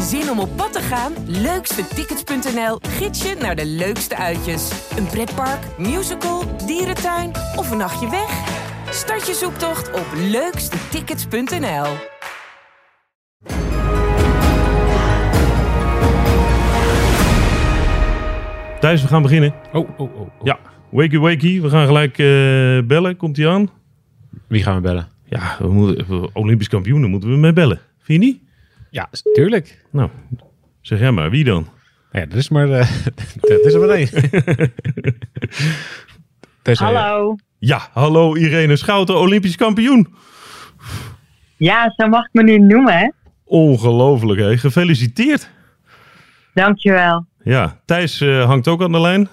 Zin om op pad te gaan? Leukstetickets.nl gids je naar de leukste uitjes. Een pretpark, musical, dierentuin of een nachtje weg? Start je zoektocht op leukstetickets.nl. Thijs, we gaan beginnen. Oh, oh, oh. oh. Ja, wakey wakey. We gaan gelijk eh, bellen. Komt hij aan? Wie gaan we bellen? Ja, we moeten, Olympisch kampioen, daar moeten we mee bellen. Vind je niet? Ja, tuurlijk. Nou, zeg jij maar. Wie dan? Ja, er is maar, eh er is er maar één. Tenzij- Hallo. Ja, hallo Irene Schouten, Olympisch kampioen. Ja, zo mag ik me nu noemen, hè? Ongelooflijk, hè? Gefeliciteerd. Dankjewel. Ja, Thijs eh, hangt ook aan de lijn.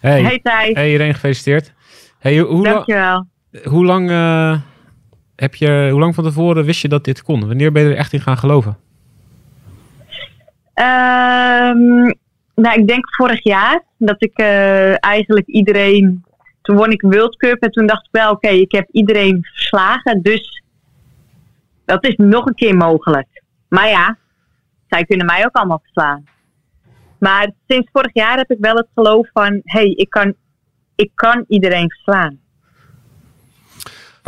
Hey, Hey Thijs, hey iedereen gefeliciteerd. Hey, hoe, dankjewel. hoe lang eh, heb je, hoe lang van tevoren wist je dat dit kon? Wanneer ben je er echt in gaan geloven? Ehm, nou, ik denk vorig jaar dat ik eh, eigenlijk iedereen... Toen won ik World Cup en toen dacht ik wel, oké, ik heb iedereen verslagen. Dus dat is nog een keer mogelijk. Maar ja, zij kunnen mij ook allemaal verslaan. Maar sinds vorig jaar heb ik wel het geloof van, hé, hey, ik, kan, ik kan iedereen verslaan.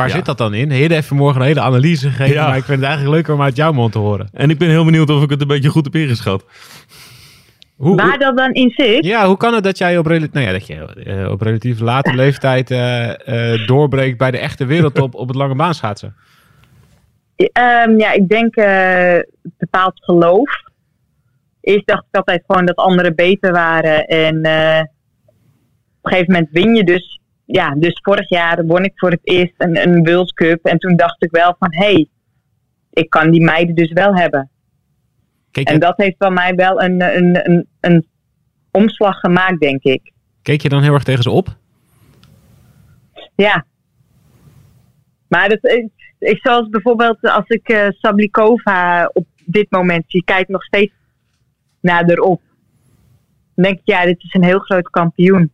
Waar Ja. zit dat dan in? Hede heeft vanmorgen een hele analyse gegeven, Ja. maar ik vind het eigenlijk leuker om uit jouw mond te horen. En ik ben heel benieuwd of ik het een beetje goed heb ingeschat. Hoe, Waar hoe- dat dan in zit? ja, hoe kan het dat jij op, rela- nou ja, dat je, eh, op relatief late leeftijd eh, eh, doorbreekt bij de echte wereldtop op het lange baanschaatsen? Ehm, ja, ik denk eh bepaald geloof. Eerst dacht ik altijd gewoon dat anderen beter waren. En eh, op een gegeven moment win je dus. Ja, dus vorig jaar won ik voor het eerst een, een World Cup. En toen dacht ik wel van, hé, hey, ik kan die meiden dus wel hebben. En dat heeft bij mij wel een, een, een, een omslag gemaakt, denk ik. keek je dan heel erg tegen ze op? Ja. Maar dat, ik, ik, zoals bijvoorbeeld als ik eh, Sablikova op dit moment zie, kijk nog steeds naar erop. Dan denk ik, ja, dit is een heel groot kampioen.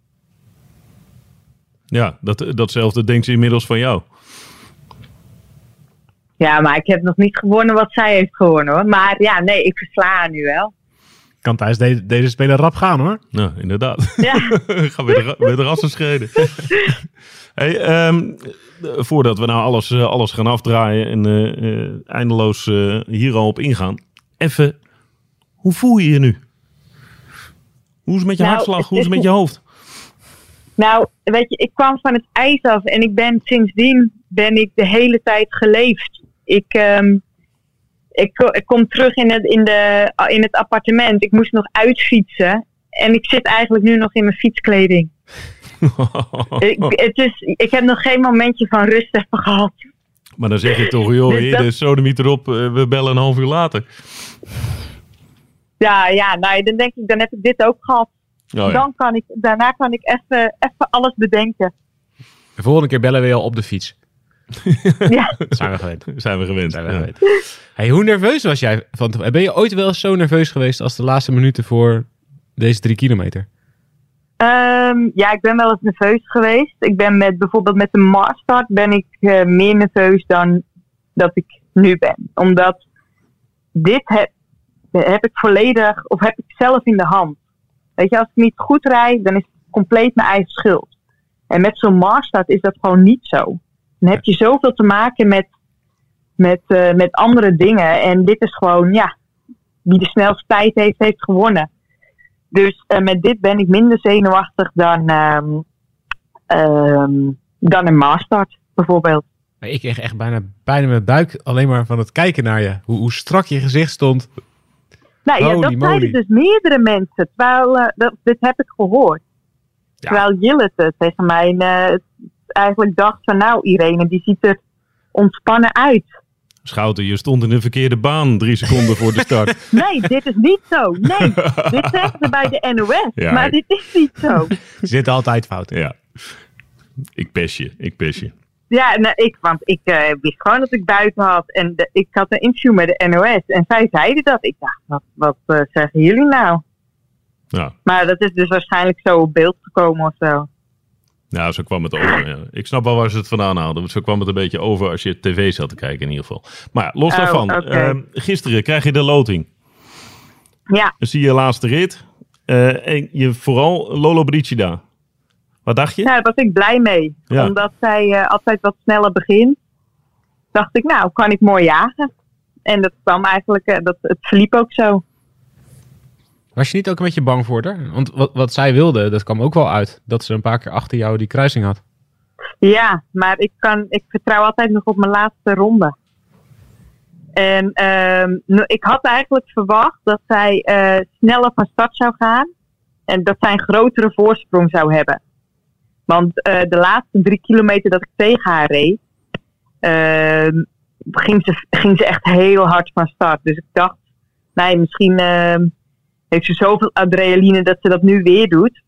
Ja, dat, datzelfde denkt ze inmiddels van jou. Ja, maar ik heb nog niet gewonnen wat zij heeft gewonnen hoor. Maar ja, nee, ik versla haar nu wel. Kan thuis de- deze speler rap gaan hoor. Nou, inderdaad. Ja, Gaan we de, de rassen schreden. hey, ehm, eh, voordat we nou alles, eh, alles gaan afdraaien en eh, eh, eindeloos eh, hier al op ingaan. Even, hoe voel je je nu? Hoe is het met je Nou, hartslag? Hoe is het is met je hoofd? Nou, weet je, ik kwam van het ijs af en ik ben sindsdien ben ik de hele tijd geleefd. Ik, ehm, ik, ik kom terug in het, in, de, in het appartement. Ik moest nog uitfietsen. En ik zit eigenlijk nu nog in mijn fietskleding. Ik, het is, ik heb nog geen momentje van rust even gehad. maar dan zeg je toch, joh, Dus dat- de sodemiet erop, eh, we bellen een half uur later. Ja, ja nou, dan denk ik, dan heb ik dit ook gehad. Oh, ja. Dan kan ik, daarna kan ik even, even alles bedenken. De volgende keer bellen we je al op de fiets. Ja. Zijn we gewend. Zijn we gewend. Zijn we Ja. gewend. Hey, hoe nerveus was jij? Van te- ben je ooit wel eens zo nerveus geweest als de laatste minuten voor deze drie kilometer? Ehm, ja, ik ben wel eens nerveus geweest. Ik ben met bijvoorbeeld met de Maastart ben ik eh, meer nerveus dan dat ik nu ben. Omdat dit heb, heb ik volledig, of heb ik zelf in de hand. Weet je, als ik niet goed rijd, dan is het compleet mijn eigen schuld. En met zo'n Maastart is dat gewoon niet zo. Dan heb je zoveel te maken met, met, eh, met andere dingen. En dit is gewoon, ja, wie de snelste tijd heeft, heeft gewonnen. Dus eh, met dit ben ik minder zenuwachtig dan, ehm, ehm, dan een maastart bijvoorbeeld. Ik kreeg echt bijna, bijna mijn buik alleen maar van het kijken naar je. Hoe, hoe strak je gezicht stond. Nou ja, Holy dat moly. zeiden dus meerdere mensen. Terwijl, eh, dat, dit heb ik gehoord. Ja. Terwijl Jillet eh, tegen mij eh, eigenlijk dacht van nou Irene, die ziet er ontspannen uit. Schouten, je stond in de verkeerde baan drie seconden voor de start. Nee, dit is niet zo. Nee, dit zeggen ze bij de NOS. Ja, maar dit is niet zo. Je zit altijd fout. ja. Ik pes je, ik pes je. Ja, nou, ik, want ik eh, wist gewoon dat ik buiten had. En de- ik had een interview met de NOS. En zij zeiden dat. Ik dacht, wat, wat eh, zeggen jullie nou? Ja. Maar dat is dus waarschijnlijk zo op beeld gekomen of zo. Nou, zo kwam het over. Ja. Ik snap wel waar ze het vandaan haalden. want Zo kwam het een beetje over als je tv zat te kijken in ieder geval. Maar ja, los Oh, daarvan. ehm, gisteren krijg je de loting. Ja, Dan zie je laatste rit. Eh, en je vooral Lolo Brigida. Wat dacht je? ja, daar was ik blij mee. Ja. Omdat zij eh, altijd wat sneller begint. Dacht ik, nou, kan ik mooi jagen. En dat kwam eigenlijk, eh, dat, het verliep ook zo. Was je niet ook een beetje bang voor haar? Want wat, wat zij wilde, dat kwam ook wel uit. Dat ze een paar keer achter jou die kruising had. Ja, maar ik, kan, ik vertrouw altijd nog op mijn laatste ronde. En ehm, nou, ik had eigenlijk verwacht dat zij eh, sneller van start zou gaan. En dat zij een grotere voorsprong zou hebben. Want eh, de laatste drie kilometer dat ik tegen haar reed, ehm, ging, ze, ging ze echt heel hard van start. Dus ik dacht, nee, misschien ehm, heeft ze zoveel adrenaline dat ze dat nu weer doet.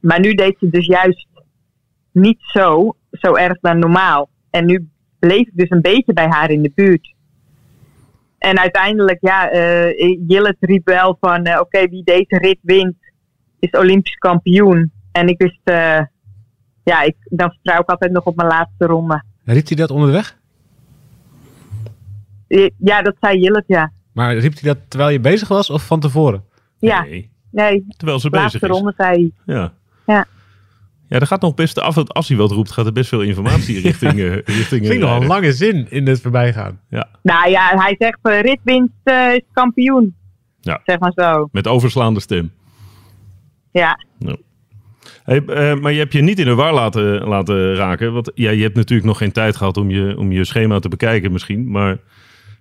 Maar nu deed ze dus juist niet zo, zo erg dan normaal. En nu bleef ik dus een beetje bij haar in de buurt. En uiteindelijk, ja, eh Jillet riep wel van, eh, oké, wie deze rit wint, is Olympisch kampioen. En ik wist, eh, ja, ik, dan vertrouw ik altijd nog op mijn laatste ronde. Riep hij dat onderweg? Ja, dat zei Jillet, ja. Maar riep hij dat terwijl je bezig was of van tevoren? Ja, Nee, nee, terwijl ze bezig laatste is. ronde zei hij. Ja. Ja. Ja, er gaat nog best, af, als hij wat roept, gaat er best veel informatie richting, eh richting Ik vind nog een lange zin in het voorbijgaan. Ja, Nou ja, hij zegt, eh, ritwinst eh, is kampioen. Ja. Zeg maar zo. met overslaande stem. Ja, Eh, maar je hebt je niet in de war laten, laten raken. Want ja, je hebt natuurlijk nog geen tijd gehad om je, om je schema te bekijken misschien. Maar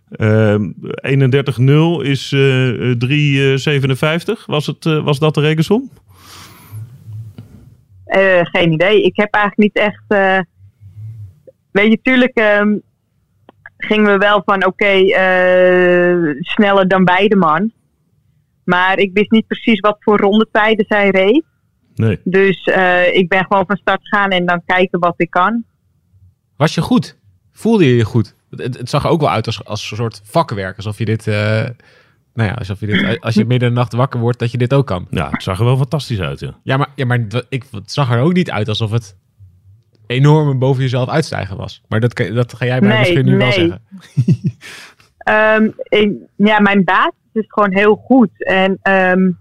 ehm 31-0 is eh, eh, 3,57. Was, het, eh, was dat de rekensom? Geen idee. Ik heb eigenlijk niet echt. weet je, tuurlijk ehm, gingen we wel van oké, sneller dan beide man. Maar ik wist niet precies wat voor rondetijden zij reed. Nee. Dus eh, ik ben gewoon van start gaan en dan kijken wat ik kan. Was je goed? Voelde je je goed? Het, het zag er ook wel uit als, als een soort vakwerk. Alsof je dit... eh, nou ja, alsof je dit, als je midden in de nacht wakker wordt, dat je dit ook kan. Ja, het zag er wel fantastisch uit. Ja. Ja, maar, ja, maar dat- ik, het zag er ook niet uit alsof het enorm boven jezelf uitstijgen was. Maar dat, kan- dat ga jij mij Nee, misschien nu wel zeggen. Ehm, ik, ja, mijn basis is gewoon heel goed. En ehm,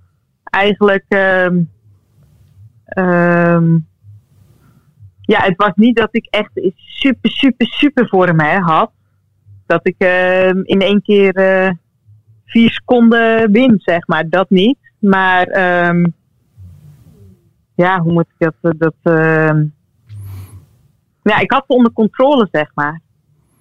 eigenlijk. ehm, ehm, ja, het was niet dat ik echt super, super, super vorm hè, had. Dat ik ehm, in één keer eh, vier seconden win, zeg maar. Dat niet. Maar. ehm, ja, hoe moet ik dat. dat ehm, ja, ik had het onder controle, zeg maar.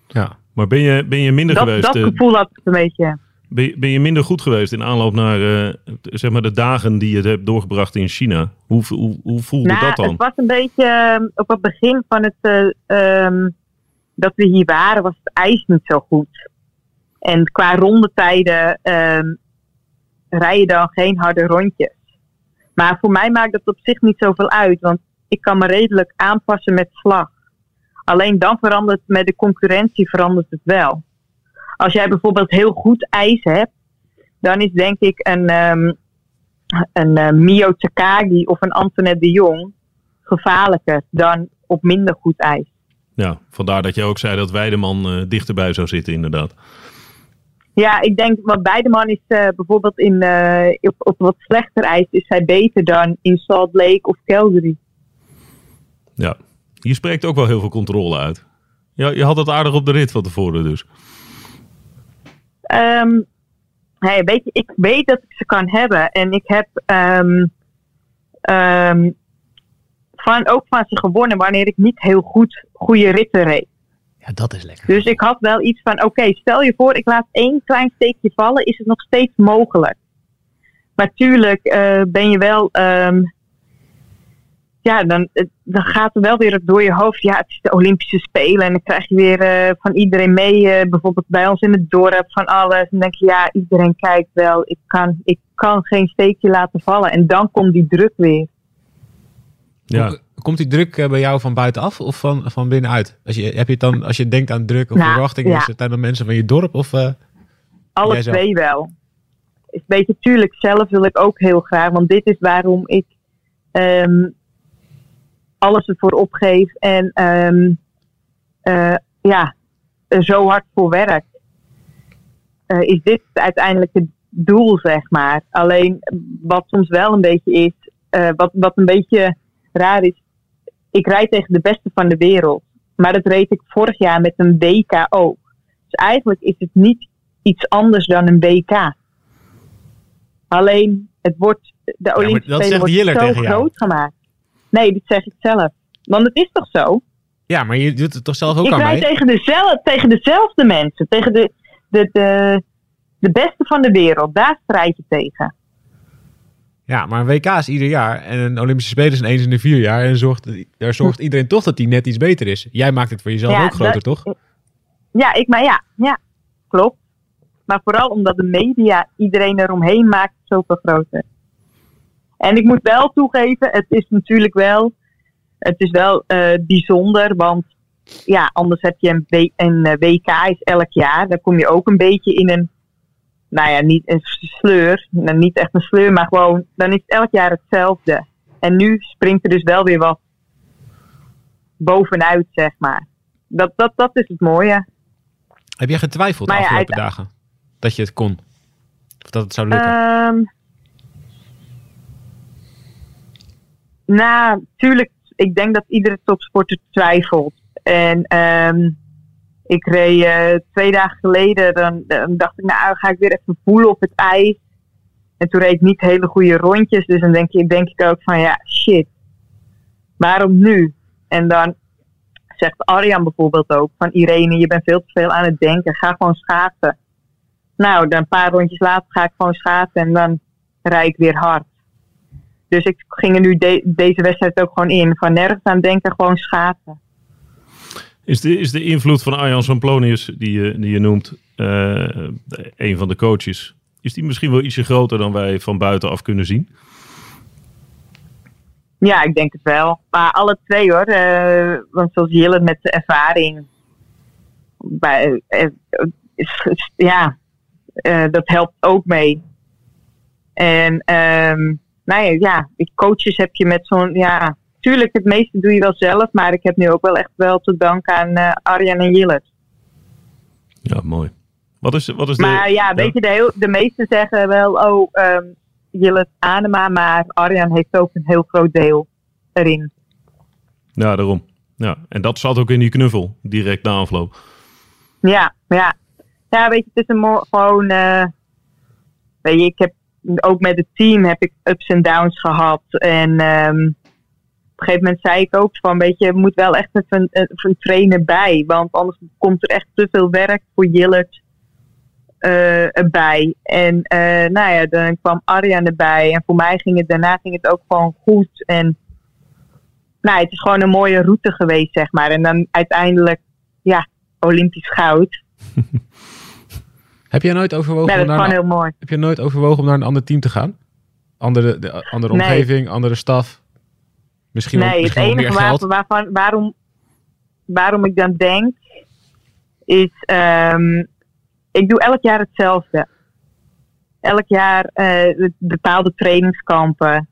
Ja. Maar ben je, ben je minder Dat, geweest? dat eh, gevoel had ik een beetje. Ben, je, ben je minder goed geweest in aanloop naar eh, zeg maar de dagen die je hebt doorgebracht in China? Hoe, hoe, hoe voelde Nou, dat dan? het was een beetje ehm, op het begin van het eh, ehm, dat we hier waren, was het ijs niet zo goed. En qua rondetijden ehm rij je dan geen harde rondjes. Maar voor mij maakt dat op zich niet zoveel uit, want ik kan me redelijk aanpassen met slag. Alleen dan verandert met de concurrentie verandert het wel. Als jij bijvoorbeeld heel goed ijs hebt, dan is denk ik een, ehm, een eh, Mio Takagi of een Antoinette de Jong gevaarlijker dan op minder goed ijs. Ja, vandaar dat je ook zei dat Weideman eh dichterbij zou zitten inderdaad. Ja, ik denk, want Weideman is eh, bijvoorbeeld in, op, op wat slechter ijs is hij beter dan in Salt Lake of Calgary. Ja, hier spreekt ook wel heel veel controle uit. Ja, je had het aardig op de rit van tevoren dus. Ehm, hey, weet je, ik weet dat ik ze kan hebben. En ik heb ehm, ehm, van, ook van ze gewonnen wanneer ik niet heel goed goede ritten reed. ja, dat is lekker. Dus ik had wel iets van, oké, stel je voor, ik laat één klein steekje vallen, is het nog steeds mogelijk. Maar tuurlijk eh, ben je wel, ja, dan, dan gaat er wel weer door je hoofd, ja, het is de Olympische Spelen en dan krijg je weer eh, van iedereen mee, eh, bijvoorbeeld bij ons in het dorp, van alles. En dan denk je, ja, iedereen kijkt wel, ik kan, ik kan geen steekje laten vallen. En dan komt die druk weer. Ja, Kom- Komt die druk eh, bij jou van buitenaf of van, van binnenuit? Als je, heb je het dan, als je denkt aan druk of Nou, verwachtingen, ja. is het dan mensen van je dorp? Of, eh, Alle twee wel. Is weet je, tuurlijk, zelf wil ik ook heel graag. Want dit is waarom ik ehm, alles ervoor opgeef. En ehm, eh, ja, er zo hard voor werk. Eh, is dit uiteindelijk het doel, zeg maar. Alleen wat soms wel een beetje is, eh, wat, wat een beetje raar is. Ik rijd tegen de beste van de wereld. Maar dat reed ik vorig jaar met een WK ook. Dus eigenlijk is het niet iets anders dan een WK. Alleen het wordt, de Olympische Spelen wordt zo groot gemaakt. Nee, dat zeg ik zelf. Want het is toch zo? Ja, maar je doet het toch zelf ook ik aan mij? tegen, dezelfde, tegen dezelfde mensen. Tegen de, de, de, de beste van de wereld. Daar strijd je tegen. Ja, maar een WK is ieder jaar. En een Olympische Spelen is een eens in de vier jaar. En zorgt, daar zorgt iedereen toch dat die net iets beter is. Jij maakt het voor jezelf Ja, ook groter, dat- toch? Ja, ik, maar ja, ja, klopt. Maar vooral omdat de media iedereen eromheen maakt zoveel groter. En ik moet wel toegeven, het is natuurlijk wel, het is wel eh, bijzonder, want ja, anders heb je een, een eh, WK is elk jaar. Dan kom je ook een beetje in een, nou ja, niet een sleur, nou, niet echt een sleur, maar gewoon, dan is het elk jaar hetzelfde. En nu springt er dus wel weer wat bovenuit, zeg maar. Dat, dat, dat is het mooie. Heb jij getwijfeld de ja, afgelopen dagen? Dat je het kon? Of dat het zou lukken? Ehm nou, tuurlijk. Ik denk dat iedere topsporter twijfelt. En ehm ik reed eh, twee dagen geleden. Dan, dacht ik, nou ga ik weer even voelen op het ijs. En toen reed ik niet hele goede rondjes. Dus dan denk, je, denk ik ook van ja, shit. Waarom nu? En dan zegt Arjan bijvoorbeeld ook van Irene, je bent veel te veel aan het denken. Ga gewoon schaatsen. Nou, dan een paar rondjes later ga ik gewoon schaatsen en dan rijd ik weer hard. Dus ik ging er nu de- deze wedstrijd ook gewoon in. Van nergens aan denken, gewoon schaatsen. Is de, is de invloed van Arjan Samplonius, die je, die je noemt, eh, een van de coaches, is die misschien wel ietsje groter dan wij van buitenaf kunnen zien? Ja, ik denk het wel. Maar alle twee hoor. eh, want zoals Jille met de ervaring. Bij, eh, ja, dat helpt ook mee. En ehm nou ja, ja, coaches heb je met zo'n. Ja, tuurlijk, het meeste doe je wel zelf. Maar ik heb nu ook wel echt wel te danken aan eh, Arjan en Jille. Ja, mooi. Wat is, wat is de... Maar ja, weet je, de, heel, de meesten zeggen wel, oh, ehm Jillet Anema, maar Arjan heeft ook een heel groot deel erin. Ja, daarom. Ja, en dat zat ook in die knuffel, direct na afloop. Ja, ja. Ja, weet je, het is een gewoon, eh, weet je, ik heb ook met het team heb ik ups en downs gehad. En ehm, op een gegeven moment zei ik ook van, weet je, moet wel echt even een, even trainer bij. Want anders komt er echt te veel werk voor Jillet eh, erbij. En eh, nou ja, dan kwam Arjan erbij. En voor mij ging het daarna ging het ook gewoon goed. En nou, het is gewoon een mooie route geweest, zeg maar. En dan uiteindelijk, ja, Olympisch goud. Heb jij nooit overwogen om dat is naar gewoon een, heel mooi. heb jij nooit overwogen om naar een ander team te gaan? Andere, de, andere Nee. omgeving, andere staf? Misschien wel, Nee, het meer enige geld? waarvan, waarom, waarom ik dan denk, is ehm, ik doe elk jaar hetzelfde. Elk jaar eh, bepaalde trainingskampen.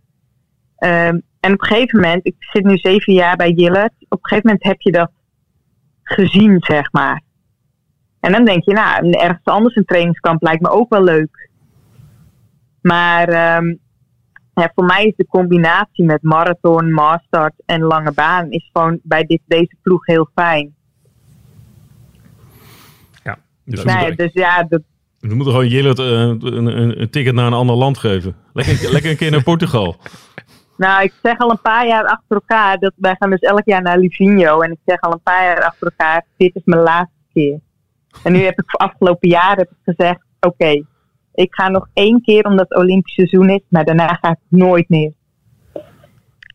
Ehm, en op een gegeven moment, ik zit nu zeven jaar bij Jillet, op een gegeven moment heb je dat gezien, zeg maar. En dan denk je, nou, ergens anders een trainingskamp lijkt me ook wel leuk. Maar ehm, ja, voor mij is de combinatie met marathon, maastart en lange baan is gewoon bij dit, deze ploeg heel fijn. Dus Nou ja, dus ja, dat, we moeten gewoon Jillet eh, een, een, een ticket naar een ander land geven. Lekker, lekker een keer naar Portugal. nou, ik zeg al een paar jaar achter elkaar, dat wij gaan dus elk jaar naar Livigno. En ik zeg al een paar jaar achter elkaar, dit is mijn laatste keer. En nu heb ik voor afgelopen jaar heb ik gezegd, oké, ik ga nog één keer omdat het Olympisch seizoen is, maar daarna ga ik nooit meer.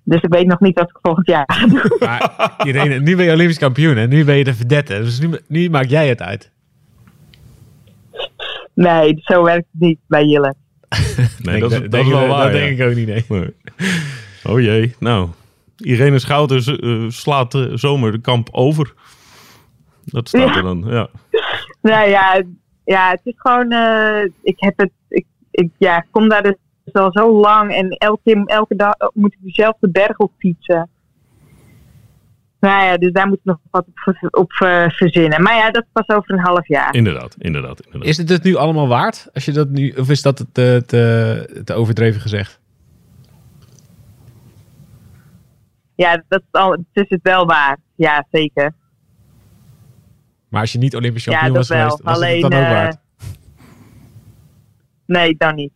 Dus ik weet nog niet wat ik volgend jaar ga doen. Maar, Irene, nu ben je Olympisch kampioen en nu ben je de verdette. Dus nu, nu maak jij het uit. Nee, zo werkt het niet bij Jille. Nee, dat, is- denk- dat is wel waar. Dat ja. denk ik ook niet, nee. Nee. Oh jee, nou. Irene Schouten eh, slaat de zomer de kamp over. Dat staat Ja. er dan, ja. Nou ja, ja, het is gewoon. eh, ik heb het. Ik, ik, ja, ik kom daar dus al zo lang en elke, keer- elke dag moet ik dezelfde berg op fietsen. Nou ja, dus daar moet ik nog wat op, op eh, verzinnen. Maar ja, dat is pas over een half jaar. Inderdaad, inderdaad. inderdaad. Is het het nu allemaal waard? Als je dat nu, of is dat te, te, te overdreven gezegd? Ja, dat is, al, het is het wel waard. Ja, zeker. Maar als je niet Olympisch Ja, kampioen dat was wel. geweest, was Alleen. het dan ook eh, waard? nee, dan niet.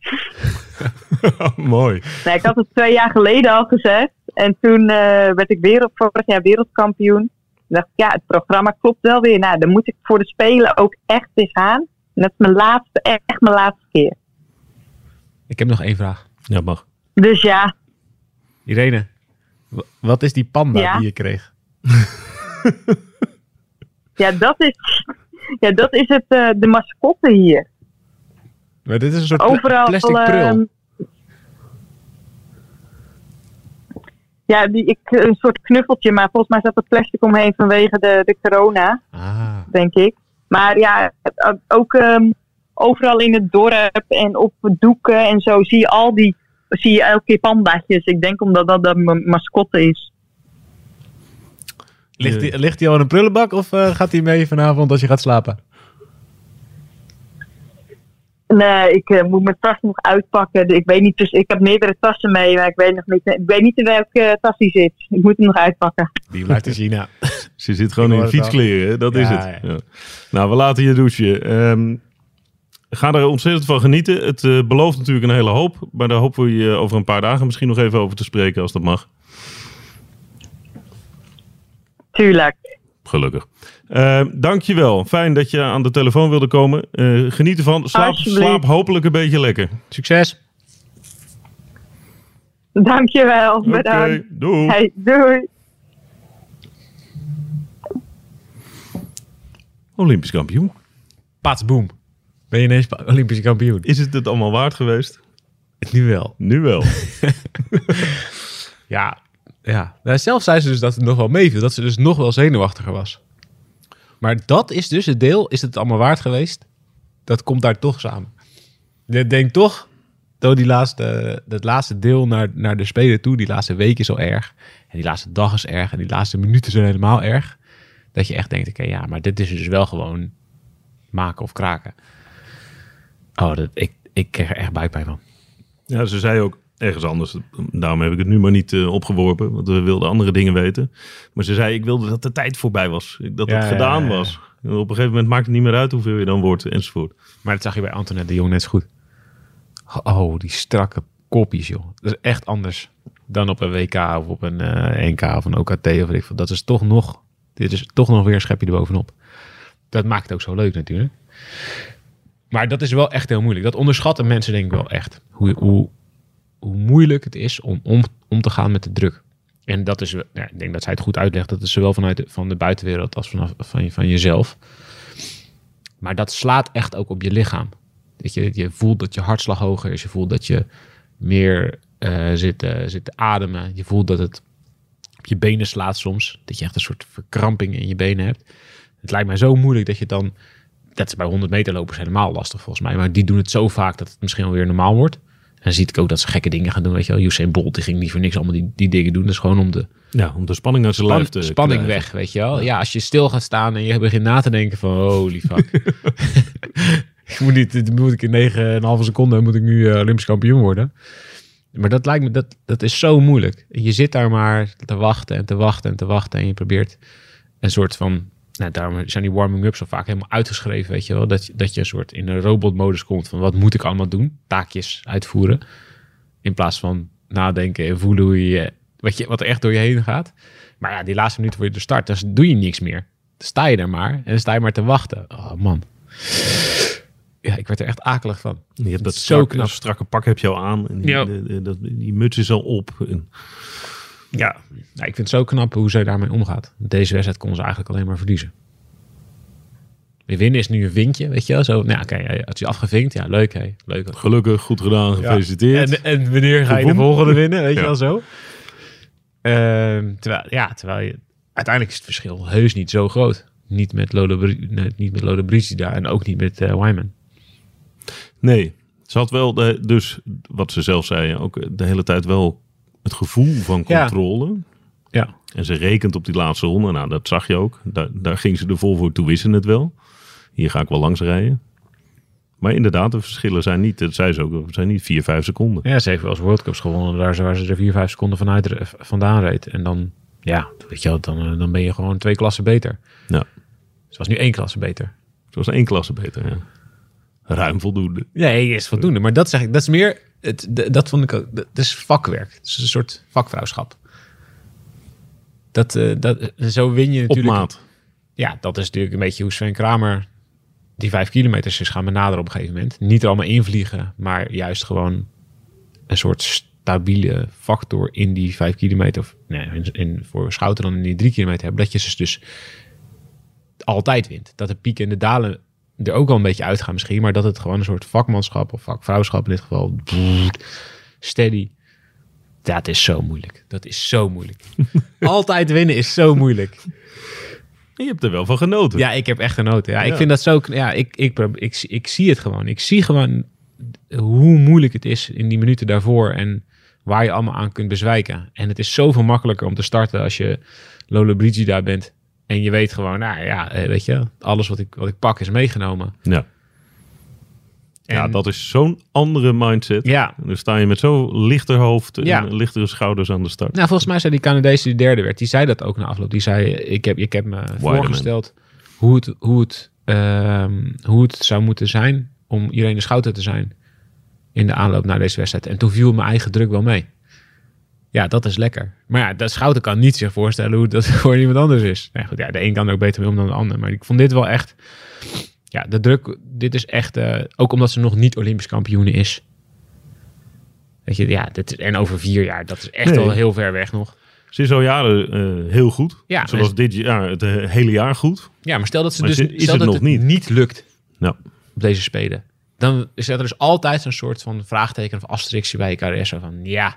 Mooi. Nee, ik had het twee jaar geleden al gezegd. En toen eh, werd ik wereld, vorig jaar wereldkampioen. Toen dacht ik, ja, het programma klopt wel weer. Nou, dan moet ik voor de Spelen ook echt eens gaan. En dat is mijn laatste, echt mijn laatste keer. Ik heb nog één vraag. Ja, mag. Dus ja, Irene, wat is die panda Ja? die je kreeg? ja dat is, ja, dat is het, eh, de mascotte hier. Maar dit is een soort Overal. plastic prul. ehm, ja, die, ik, een soort knuffeltje, maar volgens mij zat er plastic omheen vanwege de, de corona. ah, denk ik. Maar ja, het- ook ehm, overal in het dorp en op doeken en zo zie je al die, zie je elke keer pandaatjes. Ik denk omdat dat de ma- mascotte is. Ligt, die, ligt die al in een prullenbak of eh, gaat hij mee vanavond als je gaat slapen? Nee, ik eh, moet mijn tas nog uitpakken. Ik weet niet, dus ik heb meerdere tassen mee, maar ik weet nog niet, ik weet niet in welke eh, tas die zit. Ik moet hem nog uitpakken. Die blijft in China. Ze zit gewoon in fietskleren, dat is het. ja. Ja. Nou, we laten je douchen. Ehm, ga er ontzettend van genieten. Het eh, belooft natuurlijk een hele hoop. Maar daar hopen we je over een paar dagen misschien nog even over te spreken, als dat mag. Tuurlijk. Gelukkig. Uh, dankjewel. Fijn dat je aan de telefoon wilde komen. Eh, geniet ervan. Slaap, slaap hopelijk een beetje lekker. Succes! Dankjewel. Oké, Bedankt. doei. Hey, doei. Olympisch kampioen. Pats, boom. Ben je ineens Olympische kampioen? Is het het allemaal waard geweest? Nu wel. Nu wel. Ja, ja. Nou, zelf zei ze dus dat het nog wel meeviel. Dat ze dus nog wel zenuwachtiger was. Maar dat is dus het deel. Is het allemaal waard geweest? Dat komt daar toch samen. Je denkt toch, door die laatste, dat laatste deel naar, naar de Spelen toe, die laatste week is al erg. En die laatste dag is erg. En die laatste minuten zijn helemaal erg. Dat je echt denkt, oké, ja, maar dit is dus wel gewoon maken of kraken. Oh, dat, ik, ik kreeg er echt buikpijn van. Ja, ze zei ook ergens anders. Daarom heb ik het nu maar niet eh, opgeworpen. Want we wilden andere dingen weten. Maar ze zei, ik wilde dat de tijd voorbij was. Dat Ja, het gedaan ja, ja. was. En op een gegeven moment maakt het niet meer uit hoeveel je dan wordt enzovoort. Maar dat zag je bij Antoinette de Jong net zo goed. Oh, die strakke kopjes, joh. Dat is echt anders dan op een WK of op een eh, NK of een OKT of weet ik veel. Dat is toch nog, dit is toch nog weer een schepje erbovenop. Dat maakt het ook zo leuk natuurlijk. Maar dat is wel echt heel moeilijk. Dat onderschatten mensen denk ik wel echt. Hoe, hoe, hoe moeilijk het is om, om om te gaan met de druk. En dat is, ik denk dat zij het goed uitlegt. Dat is zowel vanuit de, van de buitenwereld als vanaf, van, van jezelf. Maar dat slaat echt ook op je lichaam. Dat je, je voelt dat je hartslag hoger is. Je voelt dat je meer eh, zit, eh, zit te ademen. Je voelt dat het op je benen slaat soms. Dat je echt een soort verkramping in je benen hebt. Het lijkt mij zo moeilijk dat je dan... Dat is bij 100 meter lopers helemaal lastig volgens mij. Maar die doen het zo vaak dat het misschien alweer normaal wordt. En dan zie ik ook dat ze gekke dingen gaan doen. Weet je wel, Usain Bolt die ging niet voor niks allemaal die, die dingen doen. Dat is gewoon om de Ja, om de spanning uit zijn lijf te spanning krijgen. weg, weet je wel. Ja, als je stil gaat staan en je begint na te denken van... Holy fuck. ik moet niet, dit moet ik in 9,5 seconden moet ik nu eh, Olympisch kampioen worden. Maar dat lijkt me, dat, dat is zo moeilijk. Je zit daar maar te wachten en te wachten en te wachten. En je probeert een soort van... Nou, daarom zijn die warming-ups zo vaak helemaal uitgeschreven, weet je wel. Dat, je- dat je een soort in een robotmodus komt van wat moet ik allemaal doen? Taakjes uitvoeren. In plaats van nadenken en voelen hoe je, wat, je, wat er echt door je heen gaat. Maar ja, die laatste minuten voor je de start, dan doe je niks meer. Dan sta je er maar en dan sta je maar te wachten. Oh man. Ja, ik werd er echt akelig van. Je hebt dat Zo strak, strakke pak heb je al aan. En die, Ja. de- die muts is al op. En, Ja, nou, ik vind het zo knap hoe zij daarmee omgaat. Deze wedstrijd kon ze eigenlijk alleen maar verliezen. Weer winnen is nu een windje, weet je wel. Zo, nou, oké, ja, had je afgevinkt. Ja, leuk, hé. Leuk. gelukkig, goed gedaan, gefeliciteerd. En, en wanneer ga je de volgende winnen, weet je wel zo? Ehm, terwijl, ja, terwijl je... Uiteindelijk is het verschil heus niet zo groot. Niet met nee, niet met Lola Brigida en ook niet met eh Wyman. Nee, ze had wel de, dus, wat ze zelf zei, ook de hele tijd wel het gevoel van controle. Ja. En ze rekent op die laatste ronde. Nou, dat zag je ook. Daar, daar ging ze er vol voor. Toen wisten het wel. Hier ga ik wel langs rijden. Maar inderdaad, de verschillen zijn niet, dat zei ze ook, zijn niet 4, 5 seconden. Ja, ze heeft wel eens World Cups gewonnen. Daar waar ze er 4, 5 seconden vanuit, vandaan reed. En dan, ja, weet je wel, dan, eh, dan ben je gewoon twee klassen beter. Ja. Ze was nu één klasse beter. Het was één klasse beter. Ja. Ruim voldoende. Nee, is voldoende. Maar dat zeg ik, dat is meer, het, dat vond ik ook, dat is vakwerk. Het is een soort vakvrouwschap. Dat, eh, dat, zo win je Op natuurlijk. maat. Ja, dat is natuurlijk een beetje hoe Sven Kramer die vijf kilometers is gaan benaderen op een gegeven moment. Niet er allemaal invliegen, maar juist gewoon een soort stabiele factor in die vijf kilometer. Of nee, in, in, voor Schouten dan in die drie kilometer hebben. Dat je ze dus altijd wint. Dat de pieken en de dalen er ook wel een beetje uitgaan misschien. Maar dat het gewoon een soort vakmanschap of vakvrouwschap in dit geval. Steady. Dat is zo moeilijk. Dat is zo moeilijk. altijd winnen is zo moeilijk. Je hebt er wel van genoten. Ja, ik heb echt genoten. Ja, ik vind dat zo. Ja, ik, ik, probe- ik, ik zie het gewoon. Ik zie gewoon hoe moeilijk het is in die minuten daarvoor en waar je allemaal aan kunt bezwijken. En het is zoveel makkelijker om te starten als je Lola Brigida bent. En je weet gewoon, nou ja, eh, weet je, alles wat ik, wat ik pak is meegenomen. Ja. Ja, dat is zo'n andere mindset. Ja, En dan sta je met zo'n lichter hoofd en Ja. lichtere schouders aan de start. Nou, volgens mij zei die Canadees die derde werd, die zei dat ook na afloop. Die zei, ik heb, ik heb me voorgesteld hoe het, hoe, het, ehm, hoe het zou moeten zijn om Irene Schouten te zijn in de aanloop naar deze wedstrijd. En toen viel mijn eigen druk wel mee. Ja, dat is lekker. Maar ja, dat Schouten kan niet zich voorstellen hoe dat voor iemand anders is. Nee, goed, ja, de een kan er ook beter mee om dan de ander. Maar ik vond dit wel echt... Ja, de druk, dit is echt... eh, ook omdat ze nog niet Olympisch kampioene is. Weet je, ja, dit is, en over vier jaar, dat is echt Nee. wel heel ver weg nog. Ze is al jaren eh, heel goed. Ja, was dit jaar het hele jaar goed. Ja, maar stel dat ze Maar dus is stel het dat nog niet? niet lukt Ja. op deze spelen. Dan is er dus altijd een soort van vraagteken of asterixje bij je carrière. Van, ja,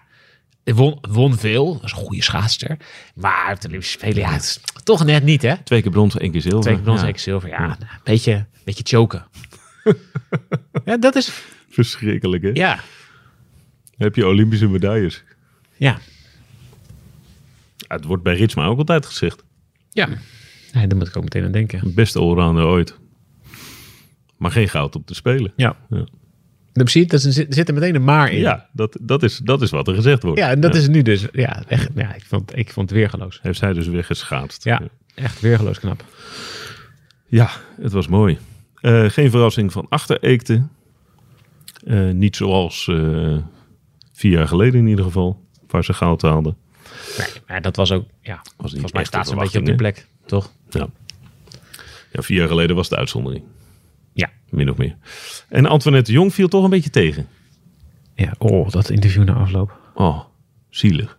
won, won veel. Dat is een goede schaatster. Maar op de Olympische Spelen, ja, het is toch net niet, hè? Twee keer brons, één keer zilver. Twee keer brons, Ja. één keer zilver. Ja, nou, een beetje, beetje choken. ja, dat is... Verschrikkelijk, hè? Ja, Heb je Olympische medailles? ja, Ja, het wordt bij Ritsma ook altijd gezegd. ja. Nee, daar moet ik ook meteen aan denken. Beste allrounder ooit. Maar geen goud op te spelen. Ja. Ja. Dan zie je, er zit er meteen een maar in. Ja, dat, dat, is, dat is wat er gezegd wordt. ja en dat is nu dus... Ja, echt, ja ik, vond, ik vond het weergeloos. Heeft zij dus weggeschaatst. Ja, echt weergeloos knap. Ja, het was mooi. Eh, geen verrassing van achter Eekte. Eh, niet zoals eh, vier jaar geleden in ieder geval. Waar ze goud haalden. Nee, maar dat was ook... Ja, volgens mij staat ze een beetje op de verwachting, plek, toch? Ja. ja, vier jaar geleden was de uitzondering. Min of meer. En Antoinette Jong viel toch een beetje tegen. Ja, oh, dat interview na afloop. Oh, zielig.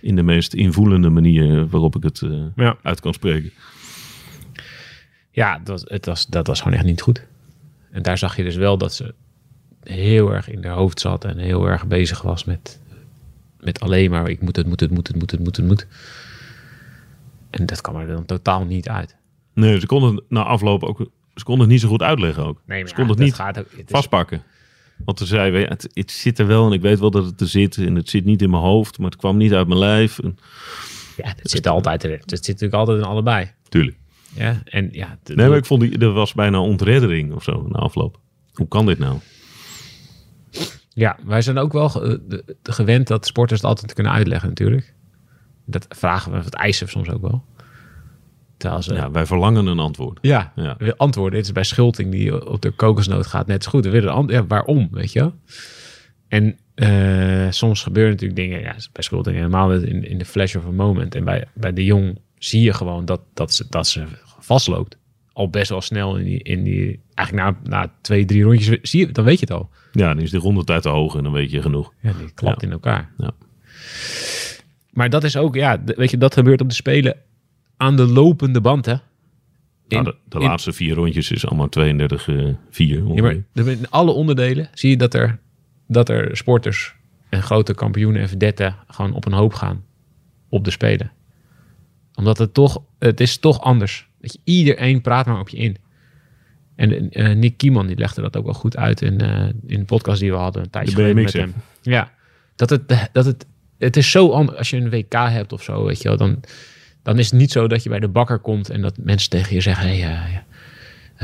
In de meest invoelende manier waarop ik het eh, Ja. uit kan spreken. Ja, dat, was- het was, dat was gewoon echt niet goed. En daar zag je dus wel dat ze heel erg in haar hoofd zat en heel erg bezig was met, met alleen maar ik moet het, moet het, moet het, moet het, moet het, moet. En dat kwam er dan totaal niet uit. Nee, ze konden na afloop ook... Ze konden het niet zo goed uitleggen ook. Nee, ze ja, konden het niet gaat ook, het vastpakken. Want ze zei, het, het zit er wel en ik weet wel dat het er zit. En het zit niet in mijn hoofd, maar het kwam niet uit mijn lijf. En, Ja, het zit altijd erin. Het zit natuurlijk altijd in allebei. tuurlijk. Ja, en ja, de- Nee, maar ik vond die, er was bijna ontreddering of zo na afloop. Hoe kan dit nou? Ja, wij zijn ook wel de- gewend dat sporters het altijd kunnen uitleggen natuurlijk. Dat vragen we, dat eisen we soms ook wel. Terwijl ze, Ja, wij verlangen een antwoord. ja, Ja. antwoorden. Dit is bij Schulting die op de kokosnoot gaat net zo goed. We willen een ant- ja, waarom, weet je wel? En eh, soms gebeuren natuurlijk dingen, ja, bij Schulting helemaal in, in de flash of a moment. En bij, bij de Jong zie je gewoon dat, dat, ze, dat ze vastloopt. Al best wel snel in die, in die eigenlijk na, na twee, drie rondjes, zie je, dan weet je het al. Ja, dan is die rondetijd te hoog en dan weet je genoeg. Ja, die klapt Ja. in elkaar. Ja. Maar dat is ook, ja, weet je, dat gebeurt op de Spelen aan de lopende band, hè? In, nou, de de in- laatste vier rondjes is allemaal 32 eh 4 ja, maar in alle onderdelen zie je dat er, dat er sporters en grote kampioenen en vedetten gewoon op een hoop gaan op de Spelen. Omdat het toch, het is toch anders. Dat je, iedereen praat maar op je in. En eh, Nick Kieman die legde dat ook wel goed uit in, eh, in de podcast die we hadden een tijdje De geleden met hem. Ja, dat het, dat het het is zo anders. Als je een WK hebt of zo, weet je wel, dan, dan is het niet zo dat je bij de bakker komt en dat mensen tegen je zeggen: hey, eh,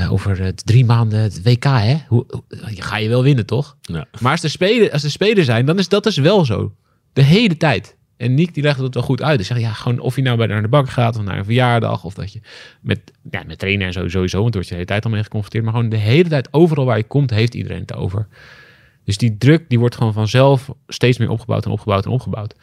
eh, over drie maanden het WK, hè? Hoe, hoe- ga je wel winnen, toch? Ja. Maar als de spelen, als de spelen zijn, dan is dat dus wel zo. De hele tijd. En Nick die legde het wel goed uit. Die zegt, ja, gewoon of je nou bij naar de bakker gaat of naar een verjaardag. Of dat je met, ja, met trainen en zo sowieso. Want daar word je de hele tijd al mee geconfronteerd. Maar gewoon de hele tijd, overal waar je komt, heeft iedereen het over. Dus die druk, die wordt gewoon vanzelf steeds meer opgebouwd en opgebouwd en opgebouwd.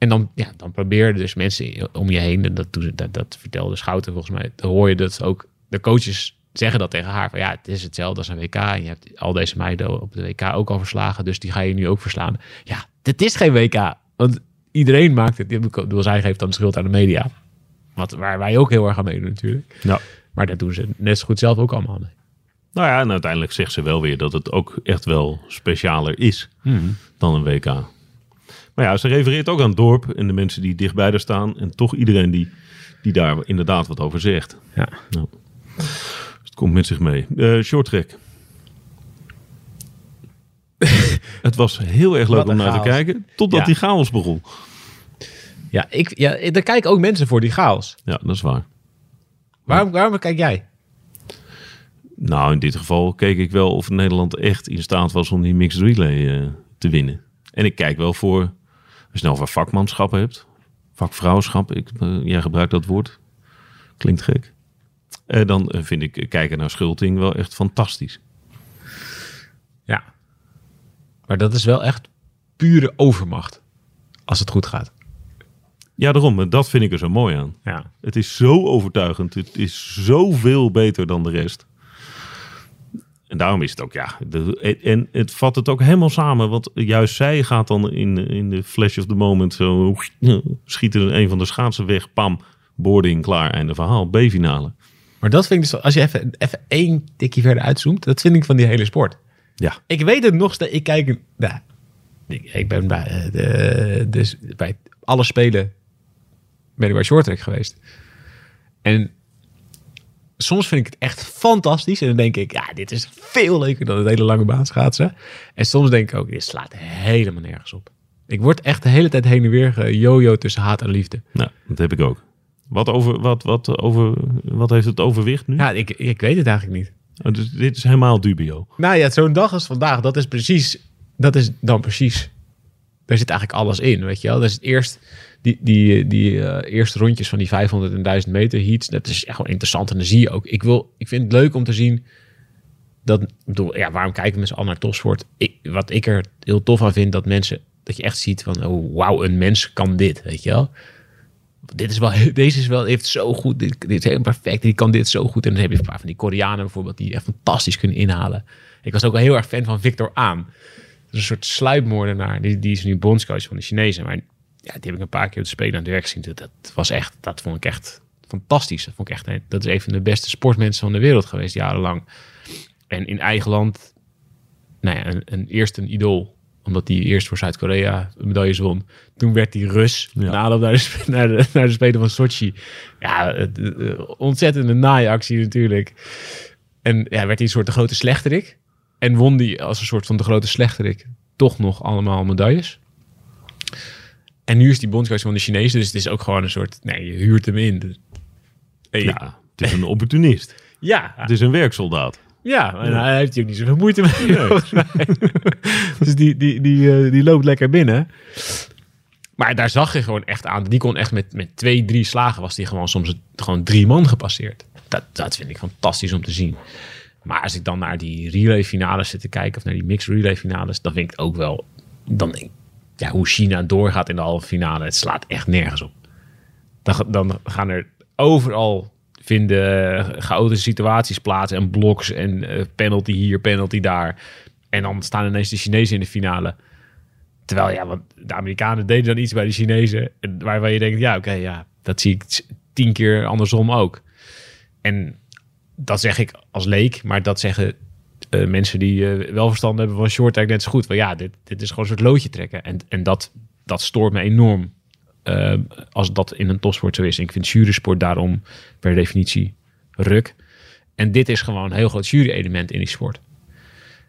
En dan, ja, dan proberen dus mensen om je heen, en dat, dat, dat vertelde Schouten volgens mij, dan hoor je dat ook de coaches zeggen dat tegen haar. Van ja, het is hetzelfde als een WK. En je hebt al deze meiden op de WK ook al verslagen, dus die ga je nu ook verslaan. Ja, dit is geen WK. Want iedereen maakt het. Ik bedoel, zij geeft dan de schuld aan de media. Wat, waar wij ook heel erg aan meedoen natuurlijk. Ja. Maar dat doen ze net zo goed zelf ook allemaal mee. Nou ja, en uiteindelijk zegt ze wel weer dat het ook echt wel specialer is dan een WK. Maar ja, ze refereert ook aan het dorp en de mensen die dichtbij er staan. En toch iedereen die, die daar inderdaad wat over zegt. Ja. Nou, dus het komt met zich mee. Eh short track. het was heel erg leuk om naar te kijken. Totdat Ja. die chaos begon. Ja, ik, ja, daar kijken ook mensen voor die chaos. Ja, dat is waar. Waarom, waarom kijk jij? Nou, in dit geval keek ik wel of Nederland echt in staat was om die mixed relay eh, te winnen. En ik kijk wel voor, als je nou over vakmanschap hebt, vakvrouwschap, ik, eh, jij gebruikt dat woord, klinkt gek. Eh, dan eh, vind ik kijken naar Schulting wel echt fantastisch. Ja. Maar dat is wel echt pure overmacht. Als het goed gaat. Ja, daarom, dat vind ik er zo mooi aan. Ja. Het is zo overtuigend, het is zoveel beter dan de rest. En daarom is het ook, ja. De, en het vat het ook helemaal samen. Want juist zij gaat dan in, in de flash of the moment zo... Schieten een van de schaatsen weg, pam, boarding, klaar, einde verhaal. B-finale. Maar dat vind ik dus, als je even, even één tikje verder uitzoomt, dat vind ik van die hele sport. Ja, Ik weet het nog steeds. Ik kijk. Nou, ik, ik ben bij, eh, de, dus bij alle spelen ben ik bij shorttrack geweest. En soms vind ik het echt fantastisch. En dan denk ik, ja, dit is veel leuker dan het hele lange baan schaatsen. En soms denk ik ook, dit slaat helemaal nergens op. Ik word echt de hele tijd heen en weer gejojo tussen haat en liefde. nou, dat heb ik ook. Wat, over, wat, wat, over, wat heeft het overwicht nu? Ja, ik, ik weet het eigenlijk niet. Oh, dus dit is helemaal dubio. Nou ja, zo'n dag als vandaag, dat is precies, dat is dan precies, daar zit eigenlijk alles in, weet je wel. Dat is het eerst, die, die, die eh, eerste rondjes van die 500 en 1000 meter heats, dat is echt wel interessant en dan zie je ook. Ik, wil, ik vind het leuk om te zien dat, ja, waarom kijken mensen al naar topsport? Ik, wat ik er heel tof aan vind, dat mensen, dat je echt ziet van, oh wauw, een mens kan dit, weet je wel. Dit is wel, deze is wel, heeft zo goed, dit, is helemaal perfect, die kan dit zo goed. En dan heb je een paar van die Koreanen bijvoorbeeld, die echt fantastisch kunnen inhalen. Ik was ook wel heel erg fan van Victor is een soort sluipmoordenaar. Die, die is nu bondscoach van de Chinezen. Maar ja, die heb ik een paar keer de spelen aan het werk gezien. Dat, dat was echt, dat vond ik echt fantastisch. Dat vond ik echt, dat is een van de beste sportmensen van de wereld geweest, jarenlang. En in eigen land, nou ja, een, een, eerst een idool. Omdat hij eerst voor Zuid-Korea medailles won. Toen werd hij Rus. Ja. Na aanloop naar de, naar, de, naar de Spelen van Sochi. Ja, het- het- het- ontzettende naaiactie natuurlijk. En ja, werd hij een soort de grote slechterik. En won die als een soort van de grote slechterik toch nog allemaal medailles. En nu is die bondscoach van de Chinezen. Dus het is ook gewoon een soort... Nee, je huurt hem in. Dus- Ja, het is een opportunist. ja, Het is een werksoldaat. ja, en hij heeft hier ook niet zoveel moeite mee. dus die, die, die, eh, die loopt lekker binnen. Maar daar zag je gewoon echt aan. Die kon echt met, met twee, drie slagen was die gewoon soms het- gewoon drie man gepasseerd. Dat, dat vind ik fantastisch om te zien. Maar als ik dan naar die relay finales zit te kijken, of naar die mixed relay finales, dan vind ik het ook wel. Dan denk ik, ja, hoe China doorgaat in de halve finale, het slaat echt nergens op. Dan, dan gaan er overal vinden eh, chaotische situaties plaats en bloks en eh, penalty hier, penalty daar. En dan staan ineens de Chinezen in de finale. Terwijl, ja, want de Amerikanen deden dan iets bij de Chinezen. en Waarvan je denkt, ja, oké, ja, dat zie ik tien keer andersom ook. En dat zeg ik als leek, maar dat zeggen eh, mensen die eh, wel verstand hebben van short track net zo goed. Van ja, dit, dit is gewoon een soort loodje trekken. En, en dat, dat stoort me enorm eh, als dat in een topsport zo is. Ik vind jurysport daarom per definitie ruk. En dit is gewoon een heel groot jury-element in die sport.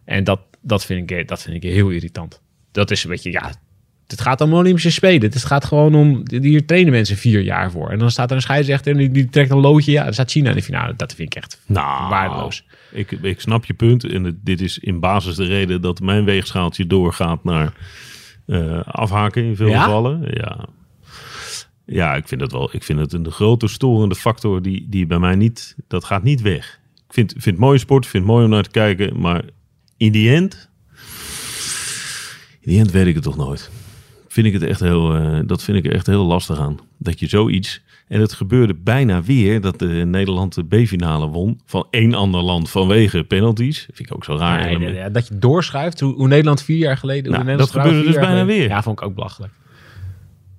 En dat, dat, vind ik, dat vind ik heel irritant. Dat is een beetje, ja, Het gaat om Olympische Spelen. Het gaat gewoon om... Hier trainen mensen vier jaar voor. En dan staat er een scheidsrechter en die, die trekt een loodje. Ja, dan staat China in de finale. Dat vind ik echt Nou, waardeloos. Ik, ik snap je punt. En het- dit is in basis de reden dat mijn weegschaaltje doorgaat naar eh, afhaken in veel Ja? gevallen. Ja. ja, ik vind het wel. Ik vind het een grote storende factor die, die bij mij niet. Dat gaat niet weg. Ik vind, vind het mooie sport, vind het mooi om naar te kijken. Maar in die end. In die end weet ik het toch nooit. Vind ik het echt heel. eh, dat vind ik echt heel lastig aan. Dat je zoiets. En het gebeurde bijna weer dat de Nederland de B-finale won van één ander land vanwege penalties. Vind ik ook zo raar. Nee, nee, nee, dat je doorschuift, hoe, hoe Nederland vier jaar geleden... Nou, dat gebeurde dus bijna geleden- weer. Ja, vond ik ook belachelijk.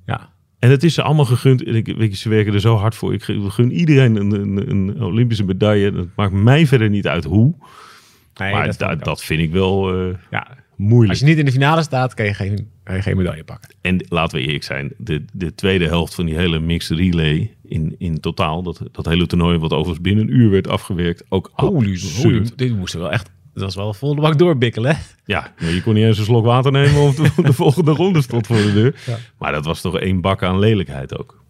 Ja, En het is ze allemaal gegund. En ik, weet je, ze werken er zo hard voor. Ik gun iedereen een, een, een Olympische medaille. Het maakt mij verder niet uit hoe. nee, maar dat, dat, vond ik dat, vind ik wel eh, Ja, moeilijk. als je niet in de finale staat, kan je geen, je geen medaille pakken. En laten we eerlijk zijn, de, de tweede helft van die hele mixed relay in, in totaal, dat, dat hele toernooi wat overigens binnen een uur werd afgewerkt, ook Holy, holy, dit moesten wel echt... Dat was wel volle bak doorbikkelen. hè? Ja, je kon niet eens een slok water nemen of de, de volgende ronde stond voor de deur. Ja. Maar dat was toch één bak aan lelijkheid ook.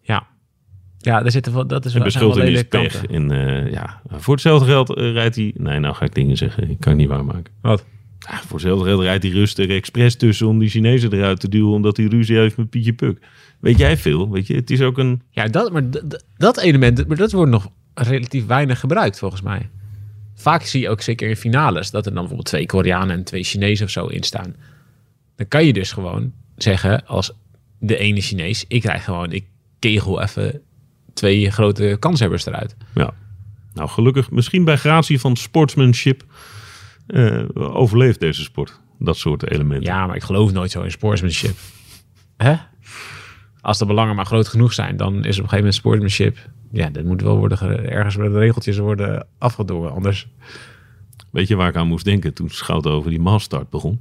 Ja. Ja, daar zitten wel, dat is En wel, bij zijn wel Schulting is pech. En eh, ja, voor hetzelfde geld eh, rijdt hij... Nee, nou ga ik dingen zeggen. Ik kan het niet waarmaken. Wat? Ja, voor hetzelfde rijdt hij rustig expres tussen om die Chinezen eruit te duwen... omdat hij ruzie heeft met Pietje Puk. Weet jij veel? Weet je, het is ook een... Ja, dat, maar dat element, maar dat wordt nog relatief weinig gebruikt volgens mij. Vaak zie je ook zeker in finales dat er dan bijvoorbeeld twee Koreanen en twee Chinezen of zo in staan. Dan kan je dus gewoon zeggen als de ene Chinees, ik krijg gewoon, ik kegel even twee grote kanshebbers eruit. Ja. Nou, gelukkig, misschien bij gratie van sportsmanship... eh, overleeft deze sport. Dat soort elementen. Ja, maar ik geloof nooit zo in sportsmanship. Hè? Als de belangen maar groot genoeg zijn, dan is op een gegeven moment sportsmanship. Ja, dat moet wel worden ge- ergens worden de regeltjes worden afgedwongen. Anders Weet je waar ik aan moest denken toen Schouten over die massstart begon?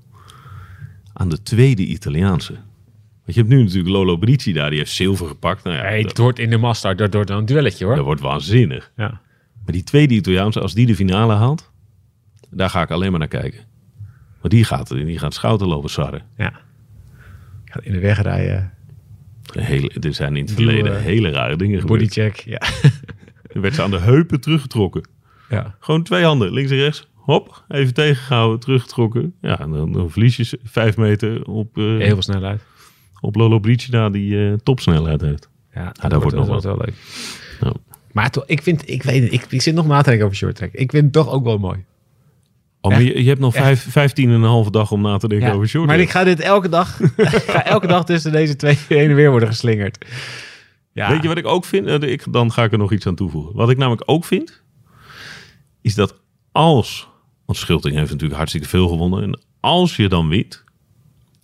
Aan de tweede Italiaanse. Want je hebt nu natuurlijk Lolo Brici daar, die heeft zilver gepakt. Nou ja, Hey, dat, het wordt in de Mastard, dat wordt dan een duelletje hoor. dat wordt waanzinnig. Ja. Maar die tweede Italiaanse, als die de finale haalt, daar ga ik alleen maar naar kijken. Maar die gaat, die gaat Schouten lopen sarren. ja. Gaat in de weg rijden, Hele, er zijn in het verleden hele rare dingen gebeurd. bodycheck. Ja. Er werd ze aan de heupen teruggetrokken. ja. Gewoon twee handen, links en rechts. Hop, even tegengehouden, teruggetrokken. Ja, en dan, dan verlies je vijf meter op, eh, Heel veel snelheid. op Lolo Bricina die eh, topsnelheid heeft. Ja, daar wordt nog dat wel leuk. Nou, Maar toch, ik vind, ik weet ik, ik zit nog na te denken over short track. Ik vind het toch ook wel mooi. Oh, maar je, je hebt nog vijf, vijftien en een halve dag om na te denken over short. maar ik ga dit elke dag, ga elke dag tussen deze twee heen en weer worden geslingerd. Ja. Weet je wat ik ook vind? Eh, Ik, dan ga ik er nog iets aan toevoegen. Wat ik namelijk ook vind, is dat als... Want Schulting heeft natuurlijk hartstikke veel gewonnen. En als je dan wint...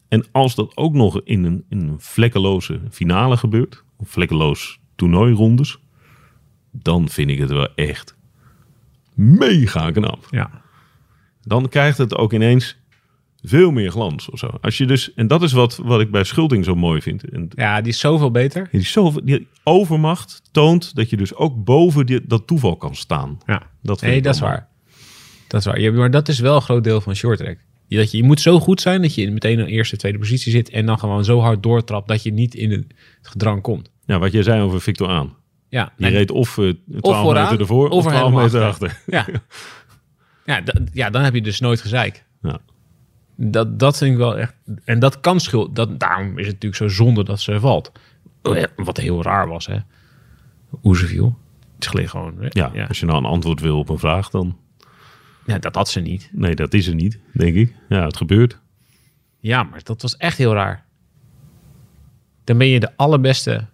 En als dat ook nog in een, in een vlekkeloze finale gebeurt... Of vlekkeloos toernooirondes... Dan vind ik het wel echt mega knap. Ja. Dan krijgt het ook ineens veel meer glans of zo. Als je dus, en dat is wat, wat ik bij Schulting zo mooi vind. En ja, die is zoveel beter. die, is zo, die overmacht toont dat je dus ook boven die, dat toeval kan staan. Ja. Dat vind Nee, dat is waar. Dat is waar. Ja, maar dat is wel een groot deel van short track. Je, dat je, je moet zo goed zijn dat je meteen in de eerste, tweede positie zit en dan gewoon zo hard doortrapt dat je niet in het gedrang komt. Ja, wat jij zei over Victor Aan. Ja, Die reed of eh 12 vooraan, meter ervoor of of er 12 helemaal meter achter. achter. Ja, ja, ja, dan heb je dus nooit gezeik. Ja. Dat, dat vind ik wel echt. En dat kan schuld. Dat, daarom is het natuurlijk zo zonde dat ze valt. Wat heel raar was, hè? Hoe ze viel. Het gleed gewoon. hè? Ja, ja. als je nou een antwoord wil op een vraag, dan... Ja, dat had ze niet. Nee, dat is er niet, denk ik. Ja, het gebeurt. Ja, maar dat was echt heel raar. Dan ben je de allerbeste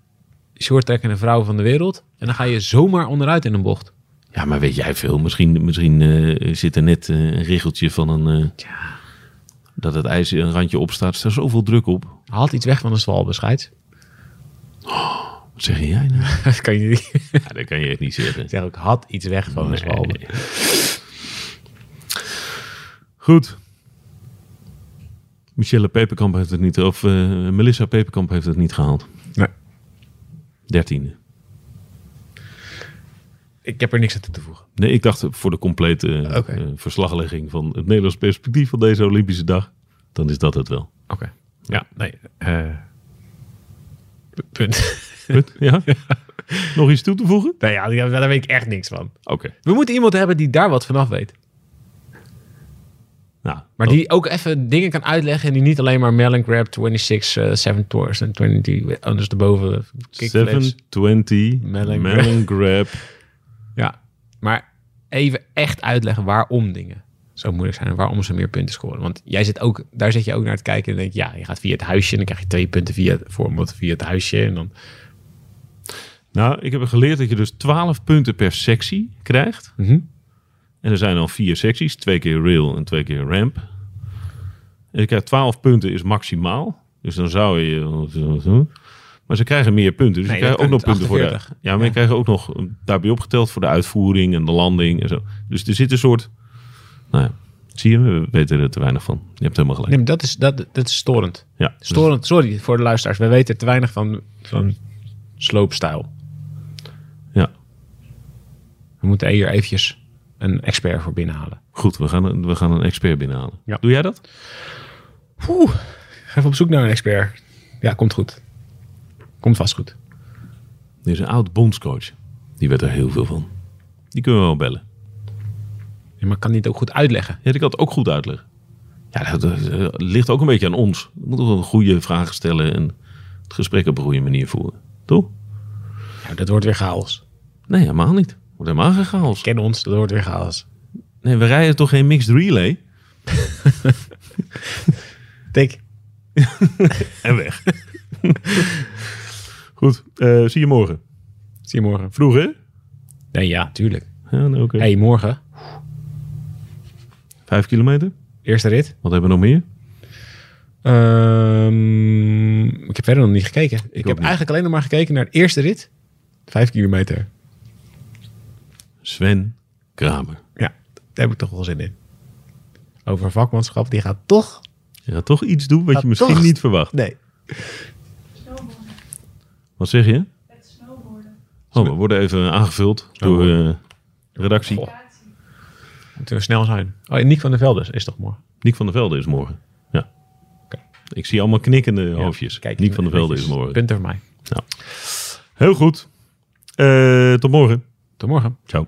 shorttrekkende vrouw van de wereld. En dan ga je zomaar onderuit in een bocht. Ja, maar weet jij veel? Misschien, misschien eh, zit er net eh, een riggeltje van een... eh, Dat het ijs een randje opstaat. Er staat zoveel druk op. Haalt iets weg van een zwalbescheid. Wat zeg jij nou? Dat kan je niet. Ja, dat kan je echt niet zeggen. Ik zeg ook, had iets weg van een zwalbe. Nee. Goed. Michelle Peperkamp heeft het niet, of Melissa Peperkamp heeft het niet gehaald. Nee. Dertiende. Ik heb er niks aan toe te voegen. Nee, ik dacht voor de complete eh, eh, verslaglegging van het Nederlands perspectief van deze Olympische dag. dan is dat het wel. Oké. Ja, nee. eh, punt. Goed, ja? Nog iets toe te voegen? nee, ja, daar weet ik echt niks van. Oké. We moeten iemand hebben die daar wat vanaf weet. Nou, Maar dat- die ook even dingen kan uitleggen en die niet alleen maar melon grab 26, eh 7 tours en 20 anders erboven kickflips. 720 Melon melon, grab. Maar even echt uitleggen waarom dingen zo moeilijk zijn en waarom ze meer punten scoren. Want jij zit ook, daar zit je ook naar te kijken en denk je, ja, je gaat via het huisje en dan krijg je twee punten via het voorbeeld via het huisje en dan. Nou, ik heb geleerd dat je dus 12 punten per sectie krijgt. En er zijn al vier secties. Twee keer rail en twee keer ramp. En je krijgt 12 punten is maximaal. Dus dan zou je... Maar ze krijgen meer punten. Dus Nee, je krijgt ook nog punten voor de... 48. Ja, maar je krijgt ook nog daarbij opgeteld voor de uitvoering en de landing en zo. Dus er zit een soort... Nou ja, zie je, we weten er te weinig van. Je hebt helemaal gelijk. Nee, dat is, dat, dat is storend. Ja, dus- Storend, sorry voor de luisteraars. We weten te weinig van, van sloopstijl. ja. We moeten hier eventjes een expert voor binnenhalen. Goed, we gaan, een- we gaan een expert binnenhalen. Ja. Doe jij dat? Oeh, even op zoek naar een expert. Ja, komt goed. Komt vast goed. Er is een oud bondscoach. Die weet er heel veel van. Die kunnen we wel bellen. Ja, maar kan die het ook goed uitleggen? Ja, die kan het ook goed uitleggen. Ja, dat, dat, ligt ook een beetje aan ons. We moeten wel goede vragen stellen en het gesprek op een goede manier voeren. Toch? Ja, dat wordt weer chaos. Nee, helemaal niet. Wordt helemaal geen chaos. Ken ons, dat wordt weer chaos. Nee, we rijden toch geen mixed relay? Tik. En weg. Goed, eh, zie je morgen. Zie je morgen. Vroeg, hè? Nee, ja, tuurlijk. Ja, nee, oké. hey, morgen. Vijf kilometer. Eerste rit. Wat hebben we nog meer? Ehm, ik heb verder nog niet gekeken. Ik, heb niet. eigenlijk alleen nog maar gekeken naar de eerste rit. Vijf kilometer. Sven Kramer. Ja, daar heb ik toch wel zin in. Over vakmanschap, die gaat toch... Gaat toch iets doen wat je misschien toch- niet verwacht. Nee. Wat zeg je? Oh, we worden even aangevuld door eh, de redactie. Goh. Moeten we snel zijn. Oh, en Nick van der Velde is toch morgen? Nick van der Velde is morgen. Ja. Oké. Ik zie allemaal knikkende hoofdjes. Kijk, Nick van der Velde is morgen. Punten voor mij. Heel goed. Eh, tot morgen. Tot morgen. Ciao.